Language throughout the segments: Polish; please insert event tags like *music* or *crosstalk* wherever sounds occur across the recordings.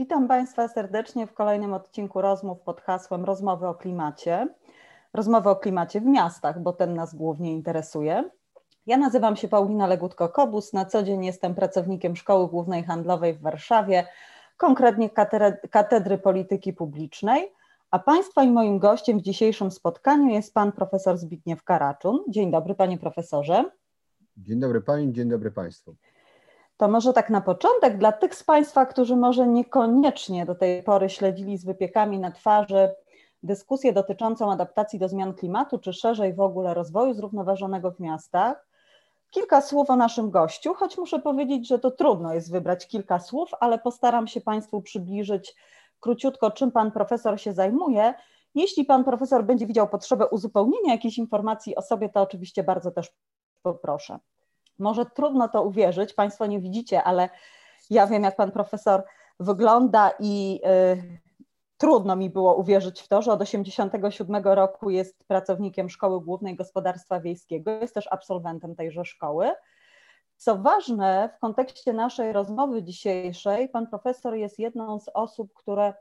Witam Państwa serdecznie w kolejnym odcinku rozmów pod hasłem Rozmowy o klimacie. Rozmowy o klimacie w miastach, bo ten nas głównie interesuje. Ja nazywam się Paulina Legutko-Kobus. Na co dzień jestem pracownikiem Szkoły Głównej Handlowej w Warszawie, konkretnie Katedry Polityki Publicznej. A Państwa i moim gościem w dzisiejszym spotkaniu jest Pan Profesor Zbigniew Karaczun. Dzień dobry, Panie Profesorze. Dzień dobry Pani, dzień dobry Państwu. To może tak na początek, dla tych z Państwa, którzy może niekoniecznie do tej pory śledzili z wypiekami na twarzy dyskusję dotyczącą adaptacji do zmian klimatu, czy szerzej w ogóle rozwoju zrównoważonego w miastach, kilka słów o naszym gościu, choć muszę powiedzieć, że to trudno jest wybrać kilka słów, ale postaram się Państwu przybliżyć króciutko, czym Pan Profesor się zajmuje. Jeśli Pan Profesor będzie widział potrzebę uzupełnienia jakichś informacji o sobie, to oczywiście bardzo też poproszę. Może trudno to uwierzyć, Państwo nie widzicie, ale ja wiem, jak Pan Profesor wygląda i y, trudno mi było uwierzyć w to, że od 1987 roku jest pracownikiem Szkoły Głównej Gospodarstwa Wiejskiego, jest też absolwentem tejże szkoły. Co ważne, w kontekście naszej rozmowy dzisiejszej, pan profesor jest jedną z osób, które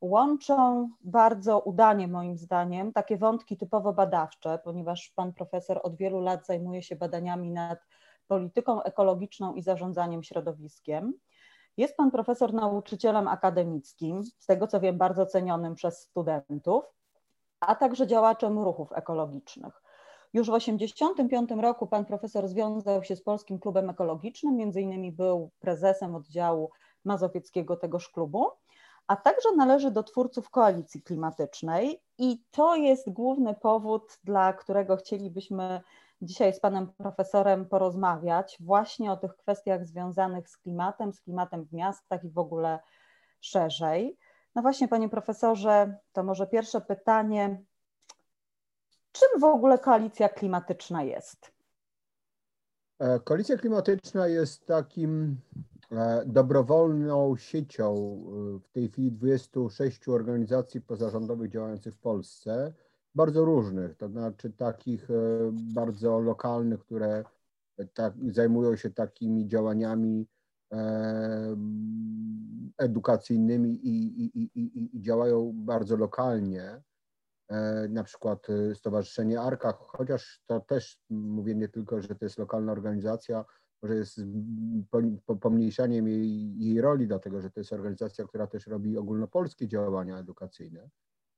łączą bardzo udanie, moim zdaniem, takie wątki typowo badawcze, ponieważ pan profesor od wielu lat zajmuje się badaniami nad polityką ekologiczną i zarządzaniem środowiskiem. Jest pan profesor nauczycielem akademickim, z tego co wiem, bardzo cenionym przez studentów, a także działaczem ruchów ekologicznych. Już w 1985 roku pan profesor związał się z Polskim Klubem Ekologicznym, między innymi był prezesem oddziału mazowieckiego tegoż klubu, a także należy do twórców koalicji klimatycznej i to jest główny powód, dla którego chcielibyśmy dzisiaj z panem profesorem porozmawiać właśnie o tych kwestiach związanych z klimatem, z klimatem w miastach i w ogóle szerzej. No właśnie, panie profesorze, to może pierwsze pytanie. Czym w ogóle koalicja klimatyczna jest? E, koalicja klimatyczna jest takim e, dobrowolną siecią e, w tej chwili 26 organizacji pozarządowych działających w Polsce, bardzo różnych, to znaczy takich e, bardzo lokalnych, które tak, zajmują się takimi działaniami e, edukacyjnymi i, i, i, i działają bardzo lokalnie, e, na przykład Stowarzyszenie Arka, chociaż to też mówię nie tylko, że to jest lokalna organizacja, może jest pomniejszaniem jej, jej roli, dlatego że to jest organizacja, która też robi ogólnopolskie działania edukacyjne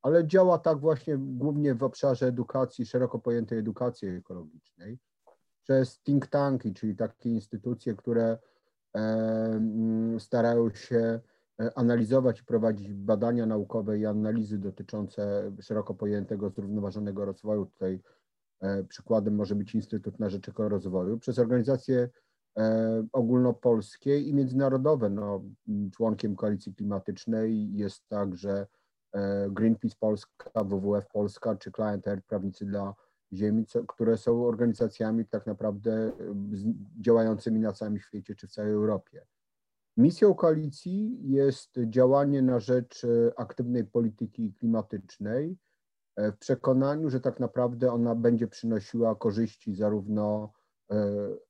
ale działa tak właśnie głównie w obszarze edukacji, szeroko pojętej edukacji ekologicznej, przez think tanki, czyli takie instytucje, które starają się e, analizować i prowadzić badania naukowe i analizy dotyczące szeroko pojętego zrównoważonego rozwoju. Tutaj e, przykładem może być Instytut na Rzecz Rozwoju, przez organizacje e, ogólnopolskie i międzynarodowe. No, członkiem koalicji klimatycznej jest także Greenpeace Polska, WWF Polska czy Client Earth, Prawnicy dla Ziemi, co, które są organizacjami tak naprawdę e, działającymi na całym świecie czy w całej Europie. Misją koalicji jest działanie na rzecz e, aktywnej polityki klimatycznej w przekonaniu, że tak naprawdę ona będzie przynosiła korzyści zarówno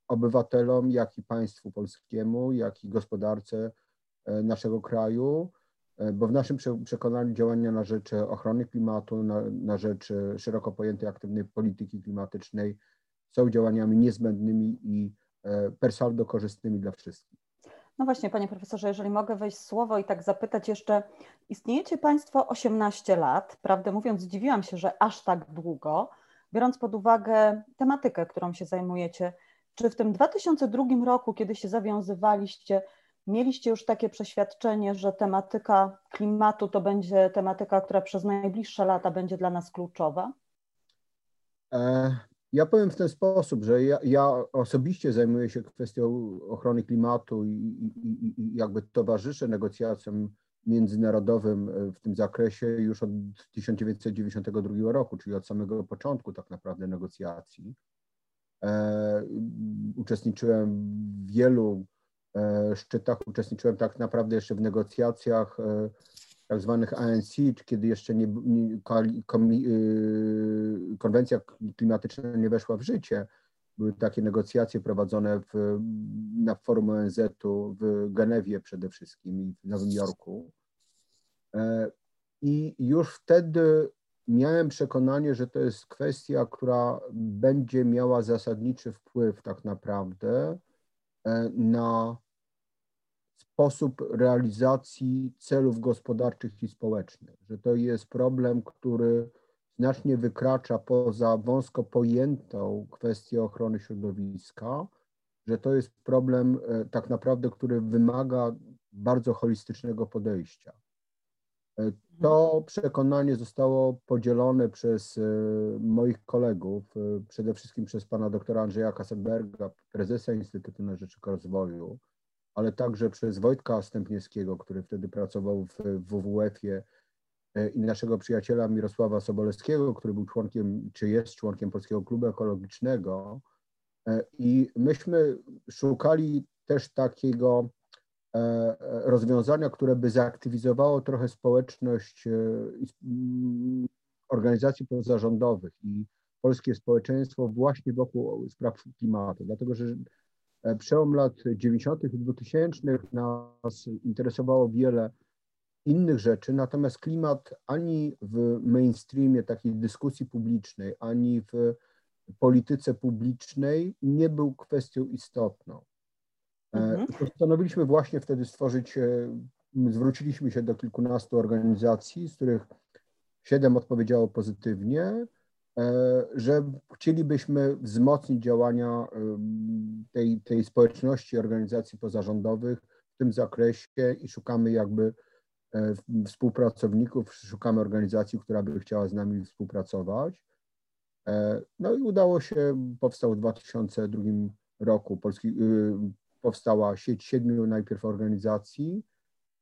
obywatelom, jak i państwu polskiemu, jak i gospodarce naszego kraju, E, bo w naszym przekonaniu działania na rzecz ochrony klimatu, na, na rzecz szeroko pojętej aktywnej polityki klimatycznej są działaniami niezbędnymi i e, per saldo korzystnymi dla wszystkich. No właśnie, panie profesorze, jeżeli mogę wejść słowo i tak zapytać jeszcze, istniejecie państwo 18 lat, prawdę mówiąc zdziwiłam się, że aż tak długo, biorąc pod uwagę tematykę, którą się zajmujecie. Czy w tym 2002 roku, kiedy się zawiązywaliście, Mieliście już takie przeświadczenie, że tematyka klimatu to będzie tematyka, która przez najbliższe lata będzie dla nas kluczowa? E, ja powiem w ten sposób, że ja, ja osobiście zajmuję się kwestią ochrony klimatu i, i, i jakby towarzyszę negocjacjom międzynarodowym w tym zakresie już od 1992 roku, czyli od samego początku tak naprawdę negocjacji. E, uczestniczyłem w wielu szczytach uczestniczyłem tak naprawdę jeszcze w negocjacjach e, tak zwanych ANC, kiedy jeszcze nie, nie, e, konwencja klimatyczna nie weszła w życie, były takie negocjacje prowadzone w, na forum ONZ-u w Genewie przede wszystkim i w Nowym Jorku. I już wtedy miałem przekonanie, że to jest kwestia, która będzie miała zasadniczy wpływ tak naprawdę e, na sposób realizacji celów gospodarczych i społecznych, że to jest problem, który znacznie wykracza poza wąsko pojętą kwestię ochrony środowiska, że to jest problem e, tak naprawdę, który wymaga bardzo holistycznego podejścia. E, to przekonanie zostało podzielone przez e, moich kolegów, e, przede wszystkim przez pana doktora Andrzeja Kassenberga, prezesa Instytutu na Rzecz Rozwoju, ale także przez Wojtka Stępniewskiego, który wtedy pracował w WWF-ie i naszego przyjaciela Mirosława Sobolewskiego, który był członkiem, czy jest członkiem Polskiego Klubu Ekologicznego. I myśmy szukali też takiego E, rozwiązania, które by zaaktywizowało trochę społeczność e, organizacji pozarządowych i polskie społeczeństwo właśnie wokół spraw klimatu. Dlatego, że e, przełom lat 90. i 2000 nas interesowało wiele innych rzeczy, natomiast klimat ani w mainstreamie takiej dyskusji publicznej, ani w polityce publicznej nie był kwestią istotną. E, mhm. Postanowiliśmy właśnie wtedy stworzyć, e, zwróciliśmy się do kilkunastu organizacji, z których siedem odpowiedziało pozytywnie, e, że chcielibyśmy wzmocnić działania tej, tej społeczności organizacji pozarządowych w tym zakresie i szukamy jakby współpracowników, szukamy organizacji, która by chciała z nami współpracować. No i udało się, powstał w 2002 roku Polski, y, powstała sieć siedmiu najpierw organizacji.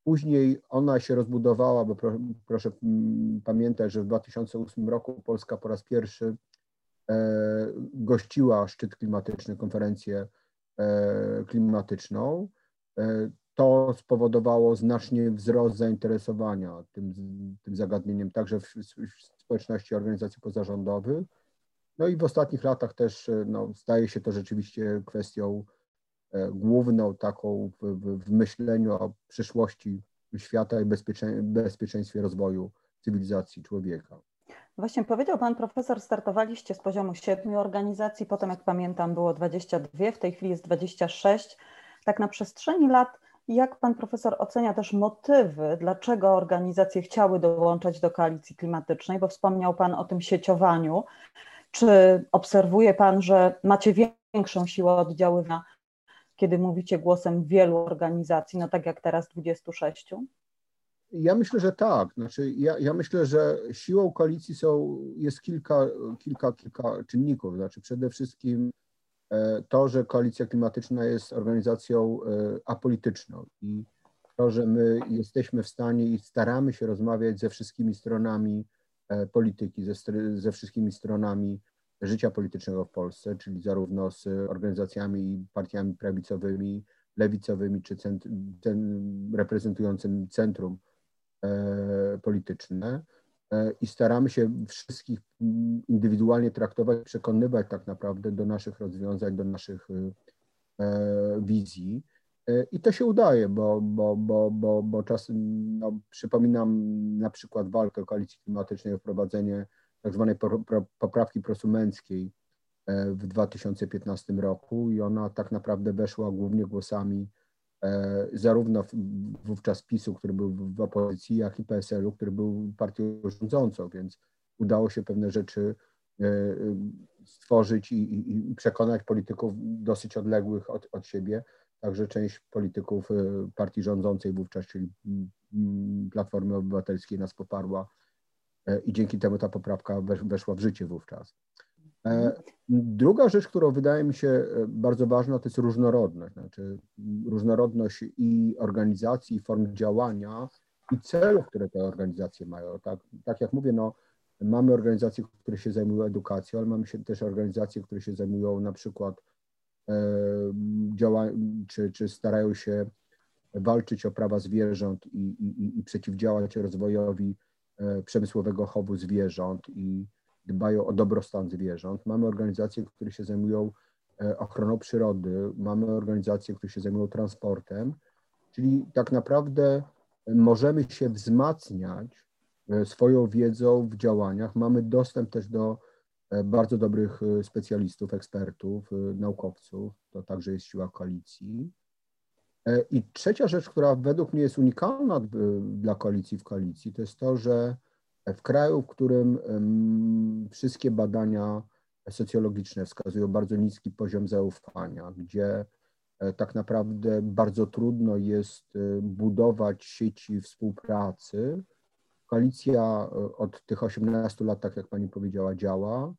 Później ona się rozbudowała, bo pro, proszę pamiętać, że w 2008 roku Polska po raz pierwszy e, gościła szczyt klimatyczny, konferencję e, klimatyczną. E, to spowodowało znacznie wzrost zainteresowania tym, tym zagadnieniem, także w, w społeczności organizacji pozarządowych. No i w ostatnich latach też no, staje się to rzeczywiście kwestią E, główną taką w, w, w myśleniu o przyszłości świata i bezpieczeństwie, bezpieczeństwie rozwoju cywilizacji człowieka. Właśnie powiedział Pan Profesor, startowaliście z poziomu siedmiu organizacji, potem jak pamiętam było 22, w tej chwili jest 26. Tak na przestrzeni lat, jak Pan Profesor ocenia też motywy, dlaczego organizacje chciały dołączać do koalicji klimatycznej, bo wspomniał Pan o tym sieciowaniu. Czy obserwuje Pan, że macie większą siłę oddziaływania kiedy mówicie głosem wielu organizacji, no tak jak teraz 26? Ja myślę, że tak. Znaczy, ja, ja myślę, że siłą koalicji są, jest kilka, kilka, kilka czynników. Znaczy, przede wszystkim e, to, że koalicja klimatyczna jest organizacją e, apolityczną i to, że my jesteśmy w stanie i staramy się rozmawiać ze wszystkimi stronami e, polityki, ze, ze wszystkimi stronami życia politycznego w Polsce, czyli zarówno z organizacjami i partiami prawicowymi, lewicowymi, czy cent, reprezentującym centrum e, polityczne. E, I staramy się wszystkich indywidualnie traktować, przekonywać tak naprawdę do naszych rozwiązań, do naszych e, wizji. E, I to się udaje, bo, bo, bo, bo, bo czasem, no, przypominam na przykład walkę koalicji klimatycznej o wprowadzenie tak zwanej poprawki prosumenckiej e, w 2015 roku i ona tak naprawdę weszła głównie głosami e, zarówno wówczas PiSu, który był w opozycji, jak i PSL-u, który był partią rządzącą, więc udało się pewne rzeczy e, stworzyć i, i, i przekonać polityków dosyć odległych od, od siebie. Także część polityków partii rządzącej wówczas, czyli Platformy Obywatelskiej nas poparła i dzięki temu ta poprawka weszła w życie wówczas. E, druga rzecz, którą wydaje mi się e, bardzo ważna, to jest różnorodność. Znaczy różnorodność i organizacji, i form działania, i celów, które te organizacje mają. Tak, tak jak mówię, no, mamy organizacje, które się zajmują edukacją, ale mamy się też organizacje, które się zajmują na przykład e, działa, czy, czy starają się walczyć o prawa zwierząt i, i, i przeciwdziałać rozwojowi E, przemysłowego chowu zwierząt i dbają o dobrostan zwierząt. Mamy organizacje, które się zajmują ochroną przyrody, mamy organizacje, które się zajmują transportem, czyli tak naprawdę możemy się wzmacniać swoją wiedzą w działaniach. Mamy dostęp też do bardzo dobrych specjalistów, ekspertów, naukowców. To także jest siła koalicji. E, I trzecia rzecz, która według mnie jest unikalna dla koalicji w koalicji, to jest to, że w kraju, w którym wszystkie badania socjologiczne wskazują bardzo niski poziom zaufania, gdzie e, tak naprawdę bardzo trudno jest e, budować sieci współpracy. Koalicja od tych 18 lat, tak jak pani powiedziała, działa.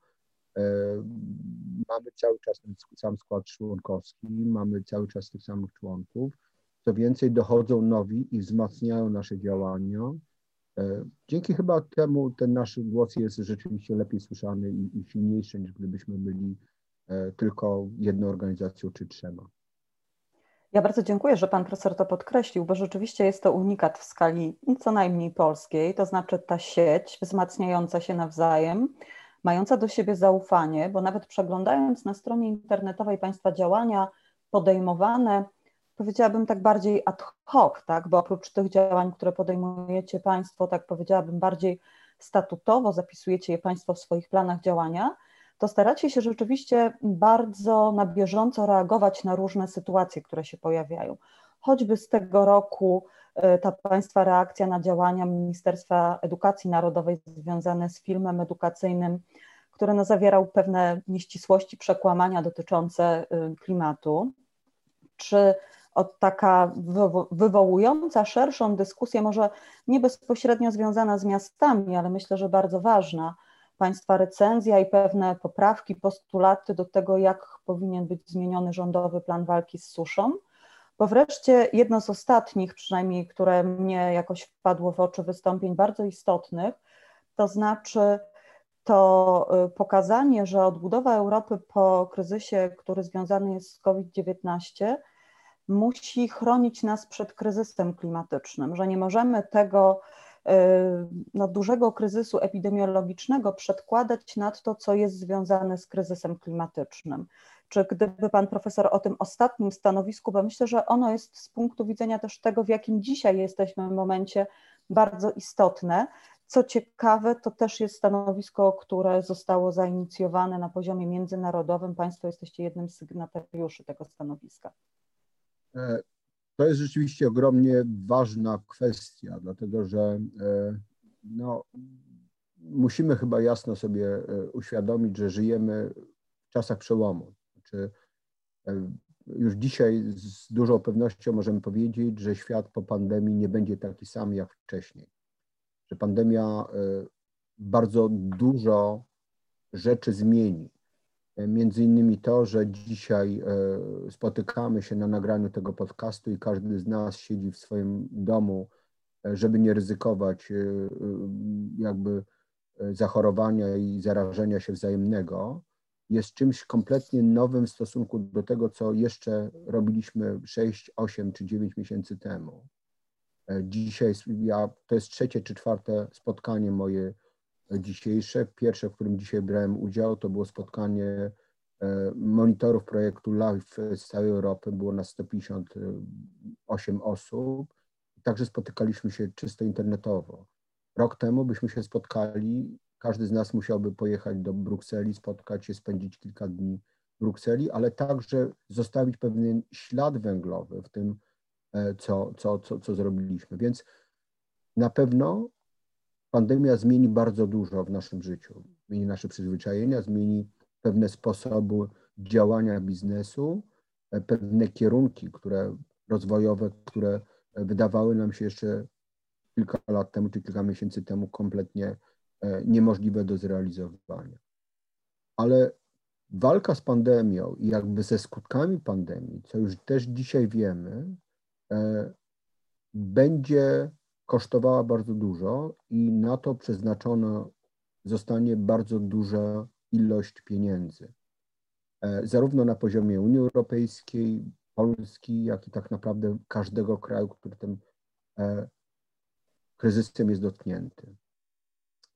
Mamy cały czas ten sam skład członkowski, mamy cały czas tych samych członków. Co więcej, dochodzą nowi i wzmacniają nasze działania. E, dzięki chyba temu ten nasz głos jest rzeczywiście lepiej słyszany i, i silniejszy niż gdybyśmy byli e, tylko jedną organizacją czy trzema. Ja bardzo dziękuję, że pan profesor to podkreślił, bo rzeczywiście jest to unikat w skali co najmniej polskiej, to znaczy ta sieć wzmacniająca się nawzajem, mająca do siebie zaufanie, bo nawet przeglądając na stronie internetowej Państwa działania podejmowane, powiedziałabym tak bardziej ad hoc, tak? bo oprócz tych działań, które podejmujecie Państwo, tak powiedziałabym bardziej statutowo, zapisujecie je Państwo w swoich planach działania, to staracie się rzeczywiście bardzo na bieżąco reagować na różne sytuacje, które się pojawiają. Choćby z tego roku ta Państwa reakcja na działania Ministerstwa Edukacji Narodowej związane z filmem edukacyjnym, który no zawierał pewne nieścisłości, przekłamania dotyczące e, klimatu, czy od taka wywołująca szerszą dyskusję, może nie bezpośrednio związana z miastami, ale myślę, że bardzo ważna. Państwa recenzja i pewne poprawki, postulaty do tego, jak powinien być zmieniony rządowy plan walki z suszą. Bo wreszcie jedno z ostatnich, przynajmniej które mnie jakoś wpadło w oczy wystąpień bardzo istotnych, to znaczy to y, pokazanie, że odbudowa Europy po kryzysie, który związany jest z COVID-19, musi chronić nas przed kryzysem klimatycznym, że nie możemy tego no, dużego kryzysu epidemiologicznego przedkładać nad to, co jest związane z kryzysem klimatycznym. Czy gdyby pan profesor o tym ostatnim stanowisku, bo myślę, że ono jest z punktu widzenia też tego, w jakim dzisiaj jesteśmy w momencie, bardzo istotne. Co ciekawe, to też jest stanowisko, które zostało zainicjowane na poziomie międzynarodowym. Państwo jesteście jednym z sygnatariuszy tego stanowiska. E, to jest rzeczywiście ogromnie ważna kwestia, dlatego że e, no, musimy chyba jasno sobie e, uświadomić, że żyjemy w czasach przełomu. Znaczy, już dzisiaj z dużą pewnością możemy powiedzieć, że świat po pandemii nie będzie taki sam jak wcześniej. Że pandemia bardzo dużo rzeczy zmieni. E, między innymi to, że dzisiaj e, spotykamy się na nagraniu tego podcastu i każdy z nas siedzi w swoim domu, e, żeby nie ryzykować jakby zachorowania i zarażenia się wzajemnego, jest czymś kompletnie nowym w stosunku do tego, co jeszcze robiliśmy 6, 8 czy 9 miesięcy temu. Dzisiaj ja, to jest trzecie czy czwarte spotkanie moje dzisiejsze. Pierwsze, w którym dzisiaj brałem udział, to było spotkanie e, monitorów projektu LIFE z całej Europy. Było nas 158 osób. Także spotykaliśmy się czysto internetowo. Rok temu byśmy się spotkali, każdy z nas musiałby pojechać do Brukseli, spotkać się, spędzić kilka dni w Brukseli, ale także zostawić pewien ślad węglowy w tym, e, co, co, co, co zrobiliśmy. Więc na pewno pandemia zmieni bardzo dużo w naszym życiu. Zmieni nasze przyzwyczajenia, zmieni pewne sposoby działania biznesu, e, pewne kierunki, które rozwojowe, które wydawały nam się jeszcze kilka lat temu czy kilka miesięcy temu kompletnie e, niemożliwe do zrealizowania. Ale walka z pandemią i jakby ze skutkami pandemii, co już też dzisiaj wiemy, e, będzie kosztowała bardzo dużo i na to przeznaczona zostanie bardzo duża ilość pieniędzy. E, zarówno na poziomie Unii Europejskiej, Polski, jak i tak naprawdę każdego kraju, który tym e, kryzysem jest dotknięty.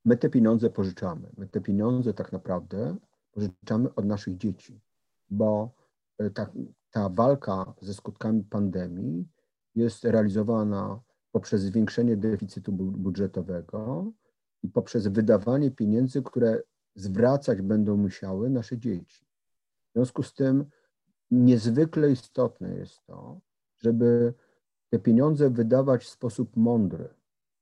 My te pieniądze pożyczamy. My te pieniądze tak naprawdę pożyczamy od naszych dzieci. bo ta, ta walka ze skutkami pandemii jest realizowana poprzez zwiększenie deficytu budżetowego i poprzez wydawanie pieniędzy, które zwracać będą musiały nasze dzieci. W związku z tym niezwykle istotne jest to, żeby te pieniądze wydawać w sposób mądry,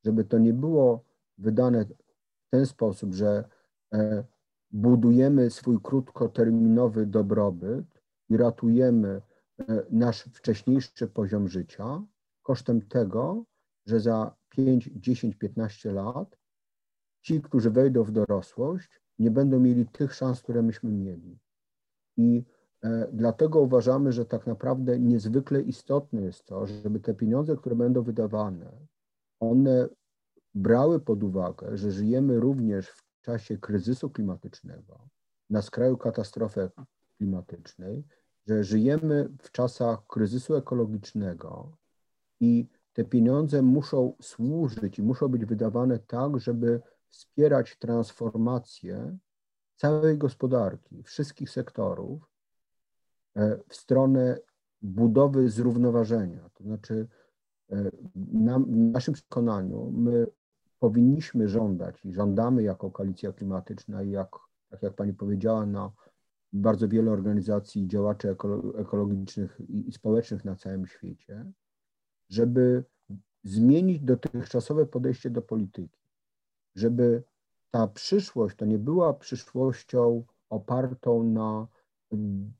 żeby to nie było wydane w ten sposób, że e, budujemy swój krótkoterminowy dobrobyt i ratujemy e, nasz wcześniejszy poziom życia kosztem tego, że za 5, 10, 15 lat ci, którzy wejdą w dorosłość, nie będą mieli tych szans, które myśmy mieli. I e, dlatego uważamy, że tak naprawdę niezwykle istotne jest to, żeby te pieniądze, które będą wydawane, one brały pod uwagę, że żyjemy również w czasie kryzysu klimatycznego, na skraju katastrofy klimatycznej, że żyjemy w czasach kryzysu ekologicznego i te pieniądze muszą służyć i muszą być wydawane tak, żeby wspierać transformację całej gospodarki, wszystkich sektorów e, w stronę budowy zrównoważenia. To znaczy, e, na, w naszym przekonaniu my powinniśmy żądać i żądamy jako koalicja klimatyczna i jak, tak jak pani powiedziała, na bardzo wiele organizacji działaczy ekologicznych i społecznych na całym świecie, żeby zmienić dotychczasowe podejście do polityki, żeby ta przyszłość to nie była przyszłością opartą na mm,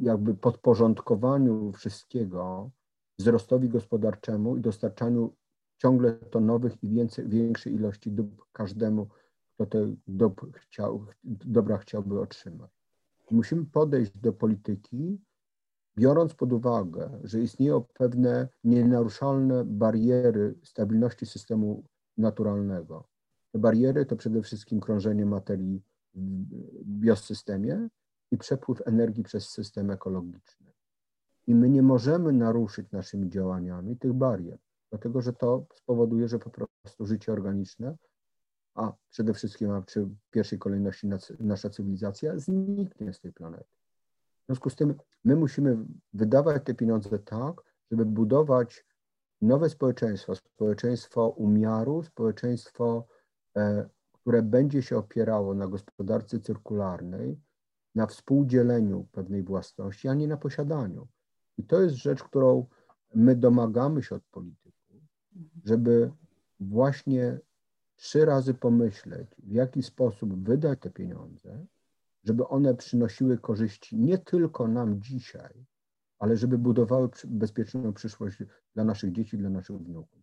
jakby podporządkowaniu wszystkiego wzrostowi gospodarczemu i dostarczaniu ciągle to nowych i więcej, większej ilości dóbr każdemu, kto te dóbr chciał, dobra chciałby otrzymać. Musimy podejść do polityki, biorąc pod uwagę, że istnieją pewne nienaruszalne bariery stabilności systemu naturalnego. Te bariery to przede wszystkim krążenie materii w biosystemie i przepływ energii przez system ekologiczny. I my nie możemy naruszyć naszymi działaniami tych barier, dlatego że to spowoduje, że po prostu życie organiczne, a przede wszystkim, a w pierwszej kolejności nasza cywilizacja zniknie z tej planety. W związku z tym my musimy wydawać te pieniądze tak, żeby budować nowe społeczeństwo, społeczeństwo umiaru, społeczeństwo, e, które będzie się opierało na gospodarce cyrkularnej, na współdzieleniu pewnej własności, a nie na posiadaniu. I to jest rzecz, którą my domagamy się od polityków, żeby właśnie trzy razy pomyśleć, w jaki sposób wydać te pieniądze, żeby one przynosiły korzyści nie tylko nam dzisiaj, ale żeby budowały bezpieczną przyszłość dla naszych dzieci, dla naszych wnuków.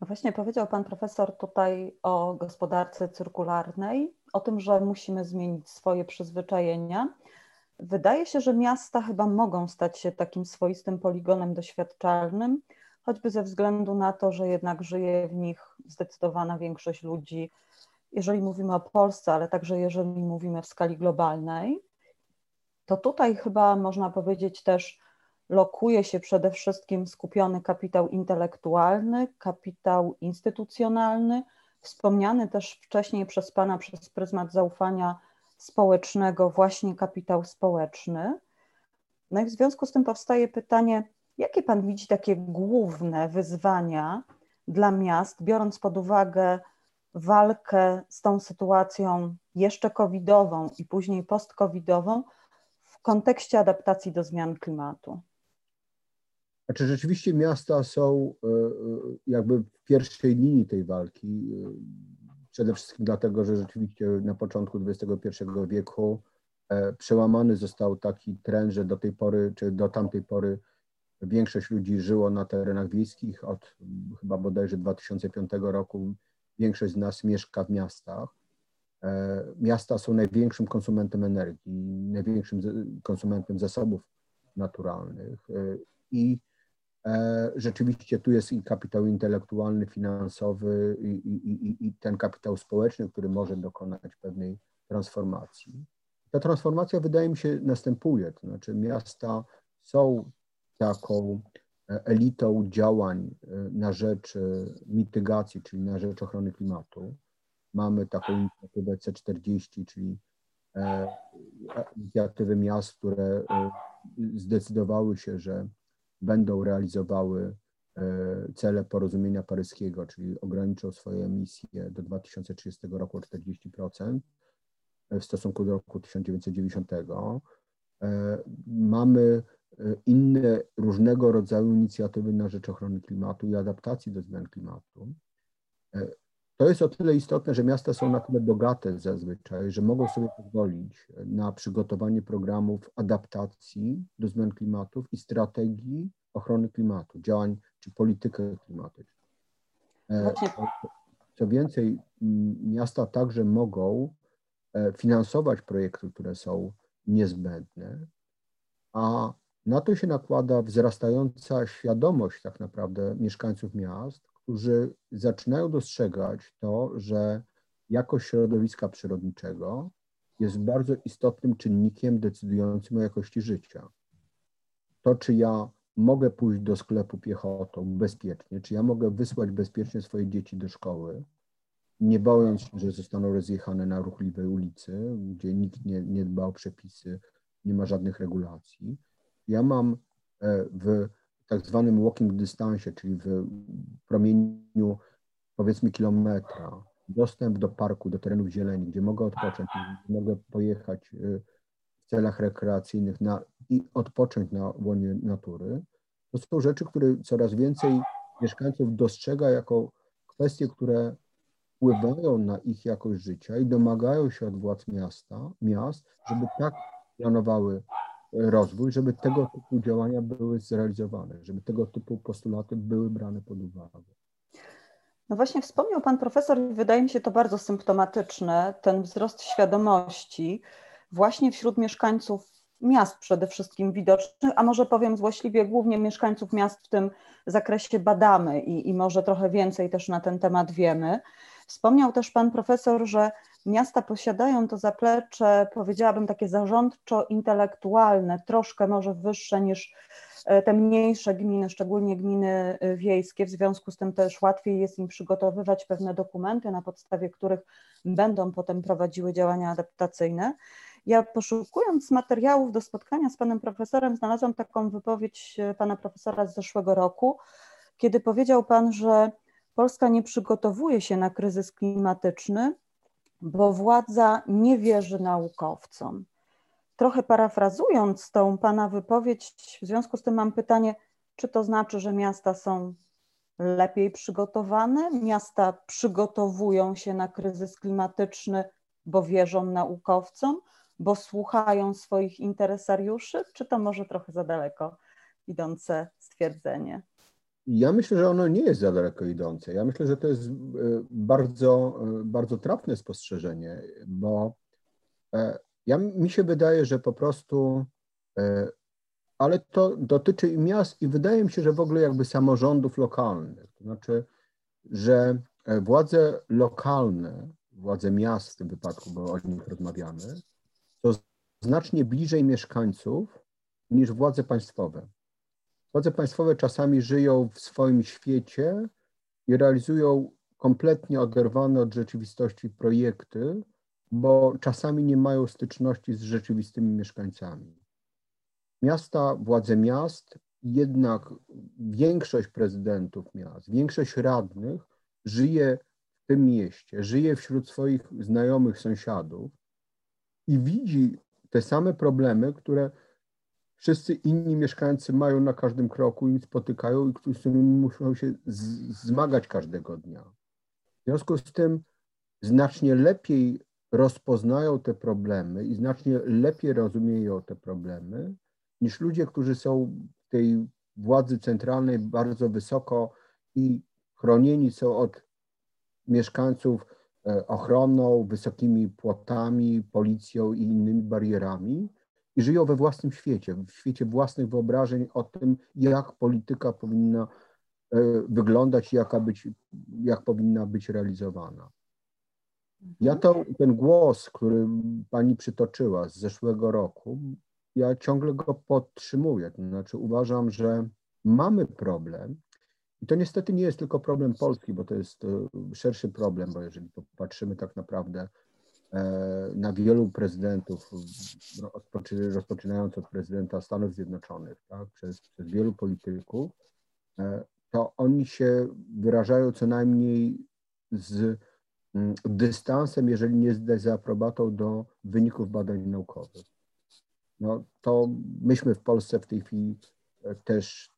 No właśnie powiedział Pan Profesor tutaj o gospodarce cyrkularnej, o tym, że musimy zmienić swoje przyzwyczajenia. Wydaje się, że miasta chyba mogą stać się takim swoistym poligonem doświadczalnym, choćby ze względu na to, że jednak żyje w nich zdecydowana większość ludzi, jeżeli mówimy o Polsce, ale także jeżeli mówimy w skali globalnej, to tutaj chyba można powiedzieć też lokuje się przede wszystkim skupiony kapitał intelektualny, kapitał instytucjonalny, wspomniany też wcześniej przez Pana przez pryzmat zaufania społecznego, właśnie kapitał społeczny. No i w związku z tym powstaje pytanie, jakie Pan widzi takie główne wyzwania dla miast, biorąc pod uwagę walkę z tą sytuacją jeszcze covidową i później post-covidową w kontekście adaptacji do zmian klimatu? Znaczy rzeczywiście miasta są e, e, jakby w pierwszej linii tej walki. E, przede wszystkim dlatego, że rzeczywiście na początku XXI wieku przełamany został taki trend, że do tej pory, czy do tamtej pory większość ludzi żyło na terenach wiejskich. Od chyba bodajże 2005 roku większość z nas mieszka w miastach. Miasta są największym konsumentem energii, największym konsumentem zasobów naturalnych i E, rzeczywiście tu jest i kapitał intelektualny, finansowy i, i, i, ten kapitał społeczny, który może dokonać pewnej transformacji. Ta transformacja wydaje mi się następuje, to znaczy miasta są taką e, elitą działań e, na rzecz mitygacji, czyli na rzecz ochrony klimatu. Mamy taką inicjatywę C40, czyli inicjatywy miast, które zdecydowały się, że będą realizowały cele porozumienia paryskiego, czyli ograniczą swoje emisje do 2030 roku o 40% w stosunku do roku 1990. Mamy inne różnego rodzaju inicjatywy na rzecz ochrony klimatu i adaptacji do zmian klimatu. To jest o tyle istotne, że miasta są na tyle bogate zazwyczaj, że mogą sobie pozwolić na przygotowanie programów adaptacji do zmian klimatu i strategii ochrony klimatu, działań czy politykę klimatyczną. E, co więcej, miasta także mogą e, finansować projekty, które są niezbędne, a na to się nakłada wzrastająca świadomość tak naprawdę mieszkańców miast, którzy zaczynają dostrzegać to, że jakość środowiska przyrodniczego jest bardzo istotnym czynnikiem decydującym o jakości życia. To, czy ja mogę pójść do sklepu piechotą bezpiecznie, czy ja mogę wysłać bezpiecznie swoje dzieci do szkoły, nie bojąc się, że zostaną rozjechane na ruchliwej ulicy, gdzie nikt nie, nie dba o przepisy, nie ma żadnych regulacji. Ja mam e, w tak zwanym walking dystance, czyli w promieniu powiedzmy kilometra, dostęp do parku, do terenów zieleni, gdzie mogę odpocząć, mogę pojechać y, w celach rekreacyjnych na, i odpocząć na łonie natury, to są rzeczy, które coraz więcej mieszkańców dostrzega jako kwestie, które wpływają na ich jakość życia i domagają się od władz miasta, miast, żeby tak planowały rozwój, żeby tego typu działania były zrealizowane, żeby tego typu postulaty były brane pod uwagę. No właśnie wspomniał Pan Profesor i wydaje mi się to bardzo symptomatyczne, ten wzrost świadomości właśnie wśród mieszkańców miast przede wszystkim widocznych, a może powiem złośliwie, głównie mieszkańców miast w tym zakresie badamy i, i może trochę więcej też na ten temat wiemy. Wspomniał też Pan Profesor, że miasta posiadają to zaplecze, powiedziałabym, takie zarządczo-intelektualne, troszkę może wyższe niż e, te mniejsze gminy, szczególnie gminy e, wiejskie. W związku z tym też łatwiej jest im przygotowywać pewne dokumenty, na podstawie których będą potem prowadziły działania adaptacyjne. Ja poszukując materiałów do spotkania z panem profesorem, znalazłam taką wypowiedź e, pana profesora z zeszłego roku, kiedy powiedział pan, że Polska nie przygotowuje się na kryzys klimatyczny, bo władza nie wierzy naukowcom. Trochę parafrazując tą Pana wypowiedź, w związku z tym mam pytanie, czy to znaczy, że miasta są lepiej przygotowane? Miasta przygotowują się na kryzys klimatyczny, bo wierzą naukowcom, bo słuchają swoich interesariuszy, czy to może trochę za daleko idące stwierdzenie? Ja myślę, że ono nie jest za daleko idące. Ja myślę, że to jest e, bardzo, e, bardzo trafne spostrzeżenie, bo e, ja, mi się wydaje, że po prostu, ale to dotyczy i miast, i wydaje mi się, że w ogóle jakby samorządów lokalnych. To znaczy, że władze lokalne, władze miast w tym wypadku, bo o nich rozmawiamy, to znacznie bliżej mieszkańców niż władze państwowe. Władze państwowe czasami żyją w swoim świecie i realizują kompletnie oderwane od rzeczywistości projekty, bo czasami nie mają styczności z rzeczywistymi mieszkańcami. Miasta, władze miast, jednak większość prezydentów miast, większość radnych żyje w tym mieście, żyje wśród swoich znajomych sąsiadów i widzi te same problemy, które wszyscy inni mieszkańcy mają na każdym kroku i spotykają i z którymi muszą się zmagać każdego dnia. W związku z tym znacznie lepiej rozpoznają te problemy i znacznie lepiej rozumieją te problemy niż ludzie, którzy są w tej władzy centralnej bardzo wysoko i chronieni są od mieszkańców e, ochroną, wysokimi płotami, policją i innymi barierami i żyją we własnym świecie, w świecie własnych wyobrażeń o tym, jak polityka powinna e, wyglądać i jaka być, jak powinna być realizowana. Ja to, ten głos, który pani przytoczyła z zeszłego roku, ja ciągle go podtrzymuję. To znaczy uważam, że mamy problem i to niestety nie jest tylko problem Polski, bo to jest e, szerszy problem, bo jeżeli popatrzymy tak naprawdę na wielu prezydentów, rozpoczynając od prezydenta Stanów Zjednoczonych, tak, przez, przez wielu polityków, to oni się wyrażają co najmniej z mm, dystansem, jeżeli nie z dezaprobatą do wyników badań naukowych. No to myśmy w Polsce w tej chwili e, też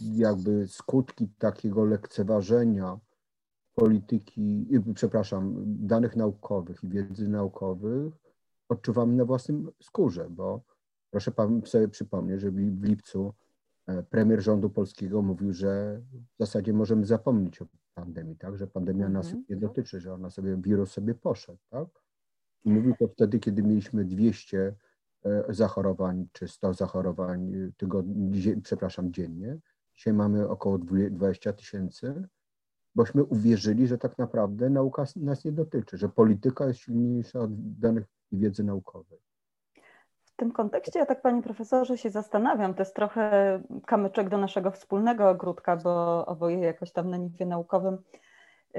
jakby skutki takiego lekceważenia polityki, przepraszam, danych naukowych i wiedzy naukowych odczuwamy na własnym skórze, bo proszę pan sobie przypomnieć, że w lipcu E, premier rządu polskiego mówił, że w zasadzie możemy zapomnieć o pandemii, tak? że pandemia nas mhm. nie dotyczy, że ona sobie, wirus sobie poszedł. Tak? I mówił to wtedy, kiedy mieliśmy 200 e, zachorowań czy 100 zachorowań tygodni, przepraszam, dziennie. Dzisiaj mamy około 20 tysięcy, bośmy uwierzyli, że tak naprawdę nauka nas nie dotyczy, że polityka jest silniejsza od danych i wiedzy naukowej. W tym kontekście ja tak, panie profesorze, się zastanawiam. To jest trochę kamyczek do naszego wspólnego ogródka, bo oboje jakoś tam na niwie naukowym,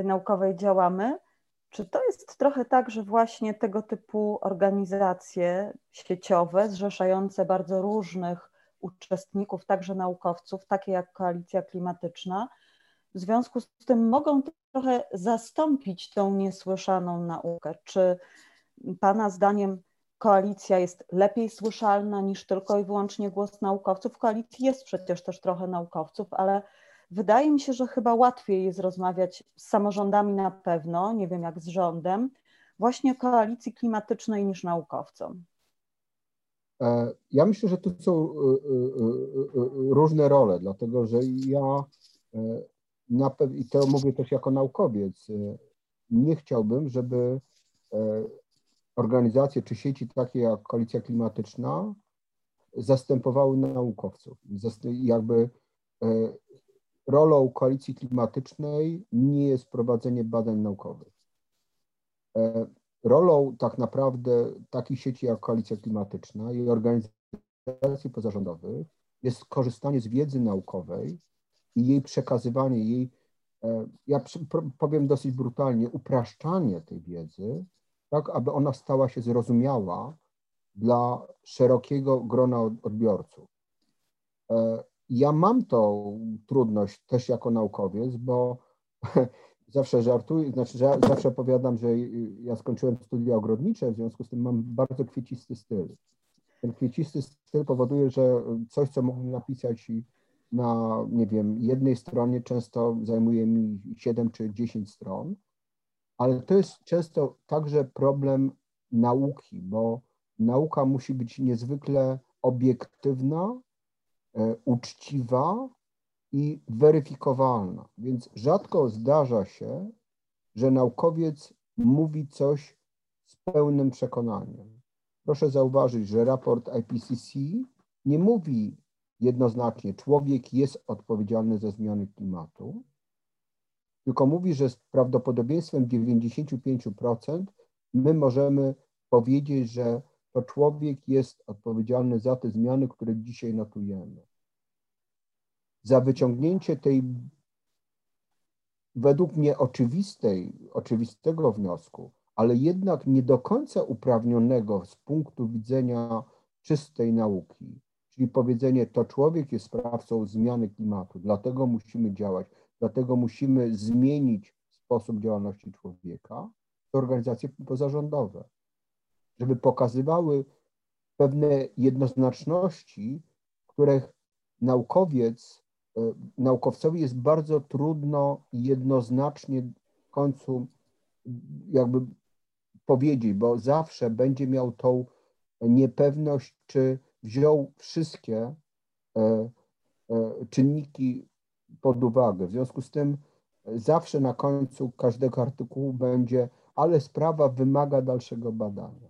naukowej działamy. Czy to jest trochę tak, że właśnie tego typu organizacje sieciowe, zrzeszające bardzo różnych uczestników, także naukowców, takie jak Koalicja Klimatyczna, w związku z tym mogą trochę zastąpić tą niesłyszaną naukę? Czy Pana zdaniem koalicja jest lepiej słyszalna niż tylko i wyłącznie głos naukowców. W koalicji jest przecież też trochę naukowców, ale wydaje mi się, że chyba łatwiej jest rozmawiać z samorządami na pewno, nie wiem jak z rządem, właśnie koalicji klimatycznej niż naukowcom. E, ja myślę, że tu są e, e, różne role, dlatego że ja na i to mówię też jako naukowiec, nie chciałbym, żeby organizacje czy sieci takie jak Koalicja Klimatyczna zastępowały naukowców. Jakby e, rolą Koalicji Klimatycznej nie jest prowadzenie badań naukowych. E, rolą tak naprawdę takich sieci jak Koalicja Klimatyczna i organizacji pozarządowych jest korzystanie z wiedzy naukowej i jej przekazywanie, jej, e, ja powiem dosyć brutalnie, upraszczanie tej wiedzy tak aby ona stała się zrozumiała dla szerokiego grona odbiorców. E, ja mam tą trudność też jako naukowiec, bo *laughs* zawsze żartuję, znaczy zawsze opowiadam, że ja skończyłem studia ogrodnicze, w związku z tym mam bardzo kwiecisty styl. Ten kwiecisty styl powoduje, że coś, co mógłbym napisać na, nie wiem, jednej stronie często zajmuje mi 7 czy 10 stron, ale to jest często także problem nauki, bo nauka musi być niezwykle obiektywna, e, uczciwa i weryfikowalna. Więc rzadko zdarza się, że naukowiec mówi coś z pełnym przekonaniem. Proszę zauważyć, że raport IPCC nie mówi jednoznacznie, człowiek jest odpowiedzialny za zmiany klimatu, tylko mówi, że z prawdopodobieństwem 95% my możemy powiedzieć, że to człowiek jest odpowiedzialny za te zmiany, które dzisiaj notujemy. Za wyciągnięcie tej według mnie oczywistej, oczywistego wniosku, ale jednak nie do końca uprawnionego z punktu widzenia czystej nauki, czyli powiedzenie, to człowiek jest sprawcą zmiany klimatu, dlatego musimy działać. Dlatego musimy zmienić sposób działalności człowieka, to organizacje pozarządowe, żeby pokazywały pewne jednoznaczności, których naukowiec, e, naukowcowi jest bardzo trudno jednoznacznie w końcu jakby powiedzieć, bo zawsze będzie miał tą niepewność, czy wziął wszystkie e, e, czynniki pod uwagę. W związku z tym zawsze na końcu każdego artykułu będzie, ale sprawa wymaga dalszego badania.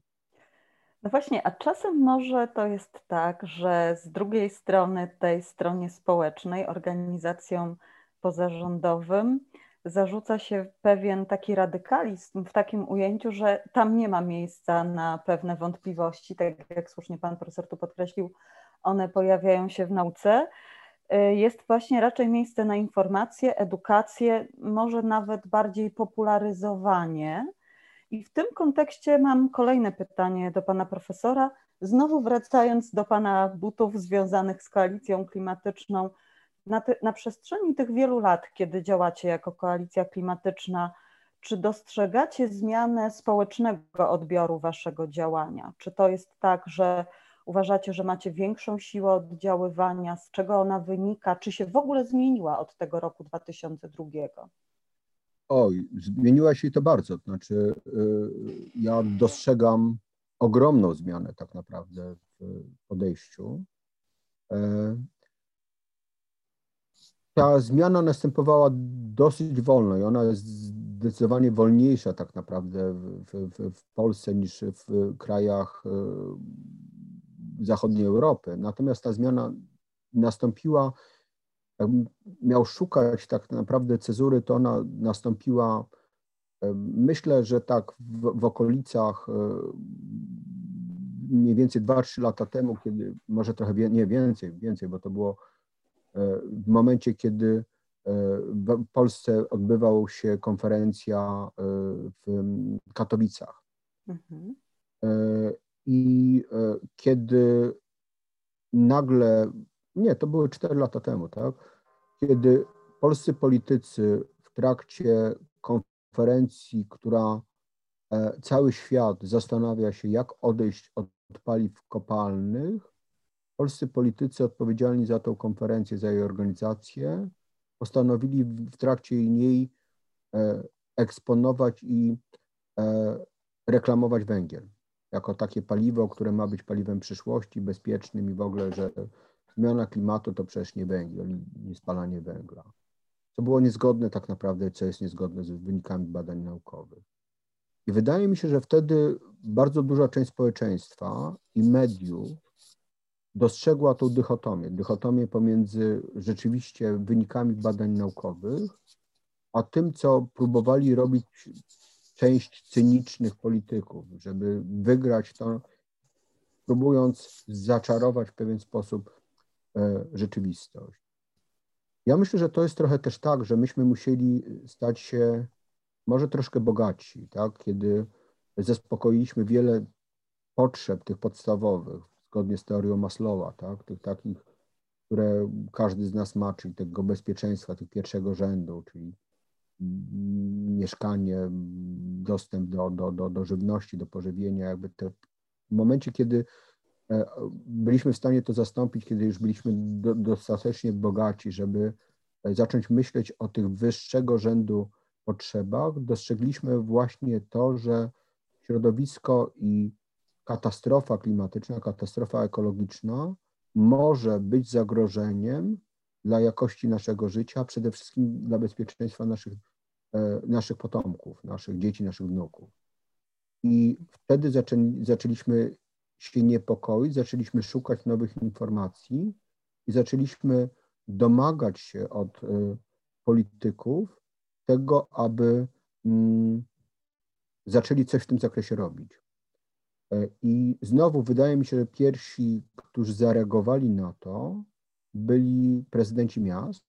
No właśnie, a czasem może to jest tak, że z drugiej strony, tej stronie społecznej, organizacjom pozarządowym, zarzuca się pewien taki radykalizm w takim ujęciu, że tam nie ma miejsca na pewne wątpliwości, tak jak słusznie pan profesor tu podkreślił, one pojawiają się w nauce Y, jest właśnie raczej miejsce na informacje, edukację, może nawet bardziej popularyzowanie. I w tym kontekście mam kolejne pytanie do pana profesora. Znowu wracając do pana butów związanych z koalicją klimatyczną, na, na przestrzeni tych wielu lat, kiedy działacie jako koalicja klimatyczna, czy dostrzegacie zmianę społecznego odbioru waszego działania? Czy to jest tak, że uważacie, że macie większą siłę oddziaływania? Z czego ona wynika? Czy się w ogóle zmieniła od tego roku 2002? Oj, zmieniła się to bardzo. Znaczy, y, ja dostrzegam ogromną zmianę tak naprawdę w podejściu. E, ta zmiana następowała dosyć wolno i ona jest zdecydowanie wolniejsza tak naprawdę w, w, w Polsce niż w krajach y, zachodniej Europy. Natomiast ta zmiana nastąpiła jakbym miał szukać tak naprawdę cezury, to ona nastąpiła, e, myślę, że tak w, w okolicach e, mniej więcej 2-3 lata temu, kiedy może trochę wie, nie więcej, więcej, bo to było e, w momencie, kiedy w Polsce odbywała się konferencja w Katowicach. Mhm. I kiedy nagle nie, to były 4 lata temu, tak? Kiedy polscy politycy w trakcie konferencji, która e, cały świat zastanawia się, jak odejść od paliw kopalnych, polscy politycy odpowiedzialni za tą konferencję, za jej organizację, postanowili w trakcie niej e, eksponować i e, reklamować węgiel jako takie paliwo, które ma być paliwem przyszłości, bezpiecznym i w ogóle, że zmiana klimatu to przecież nie węgiel, nie spalanie węgla. To było niezgodne tak naprawdę, co jest niezgodne z wynikami badań naukowych. I wydaje mi się, że wtedy bardzo duża część społeczeństwa i mediów dostrzegła tą dychotomię, dychotomię pomiędzy rzeczywiście wynikami badań naukowych, a tym, co próbowali robić część cynicznych polityków, żeby wygrać to, próbując zaczarować w pewien sposób E, rzeczywistość. Ja myślę, że to jest trochę też tak, że myśmy musieli stać się może troszkę bogatsi, tak? kiedy zaspokoiliśmy wiele potrzeb tych podstawowych, zgodnie z teorią Maslowa, tak? tych takich, które każdy z nas ma, czyli tego bezpieczeństwa, tych pierwszego rzędu, czyli mieszkanie, dostęp do, do, do, do żywności, do pożywienia, jakby te, w momencie, kiedy E, byliśmy w stanie to zastąpić, kiedy już byliśmy do, dostatecznie bogaci, żeby e, zacząć myśleć o tych wyższego rzędu potrzebach. Dostrzegliśmy właśnie to, że środowisko i katastrofa klimatyczna, katastrofa ekologiczna może być zagrożeniem dla jakości naszego życia, przede wszystkim dla bezpieczeństwa naszych, e, naszych potomków, naszych dzieci, naszych wnuków. I wtedy zaczęli, zaczęliśmy się niepokoić, zaczęliśmy szukać nowych informacji i zaczęliśmy domagać się od y, polityków tego, aby mm, zaczęli coś w tym zakresie robić. E, I znowu wydaje mi się, że pierwsi, którzy zareagowali na to, byli prezydenci miast,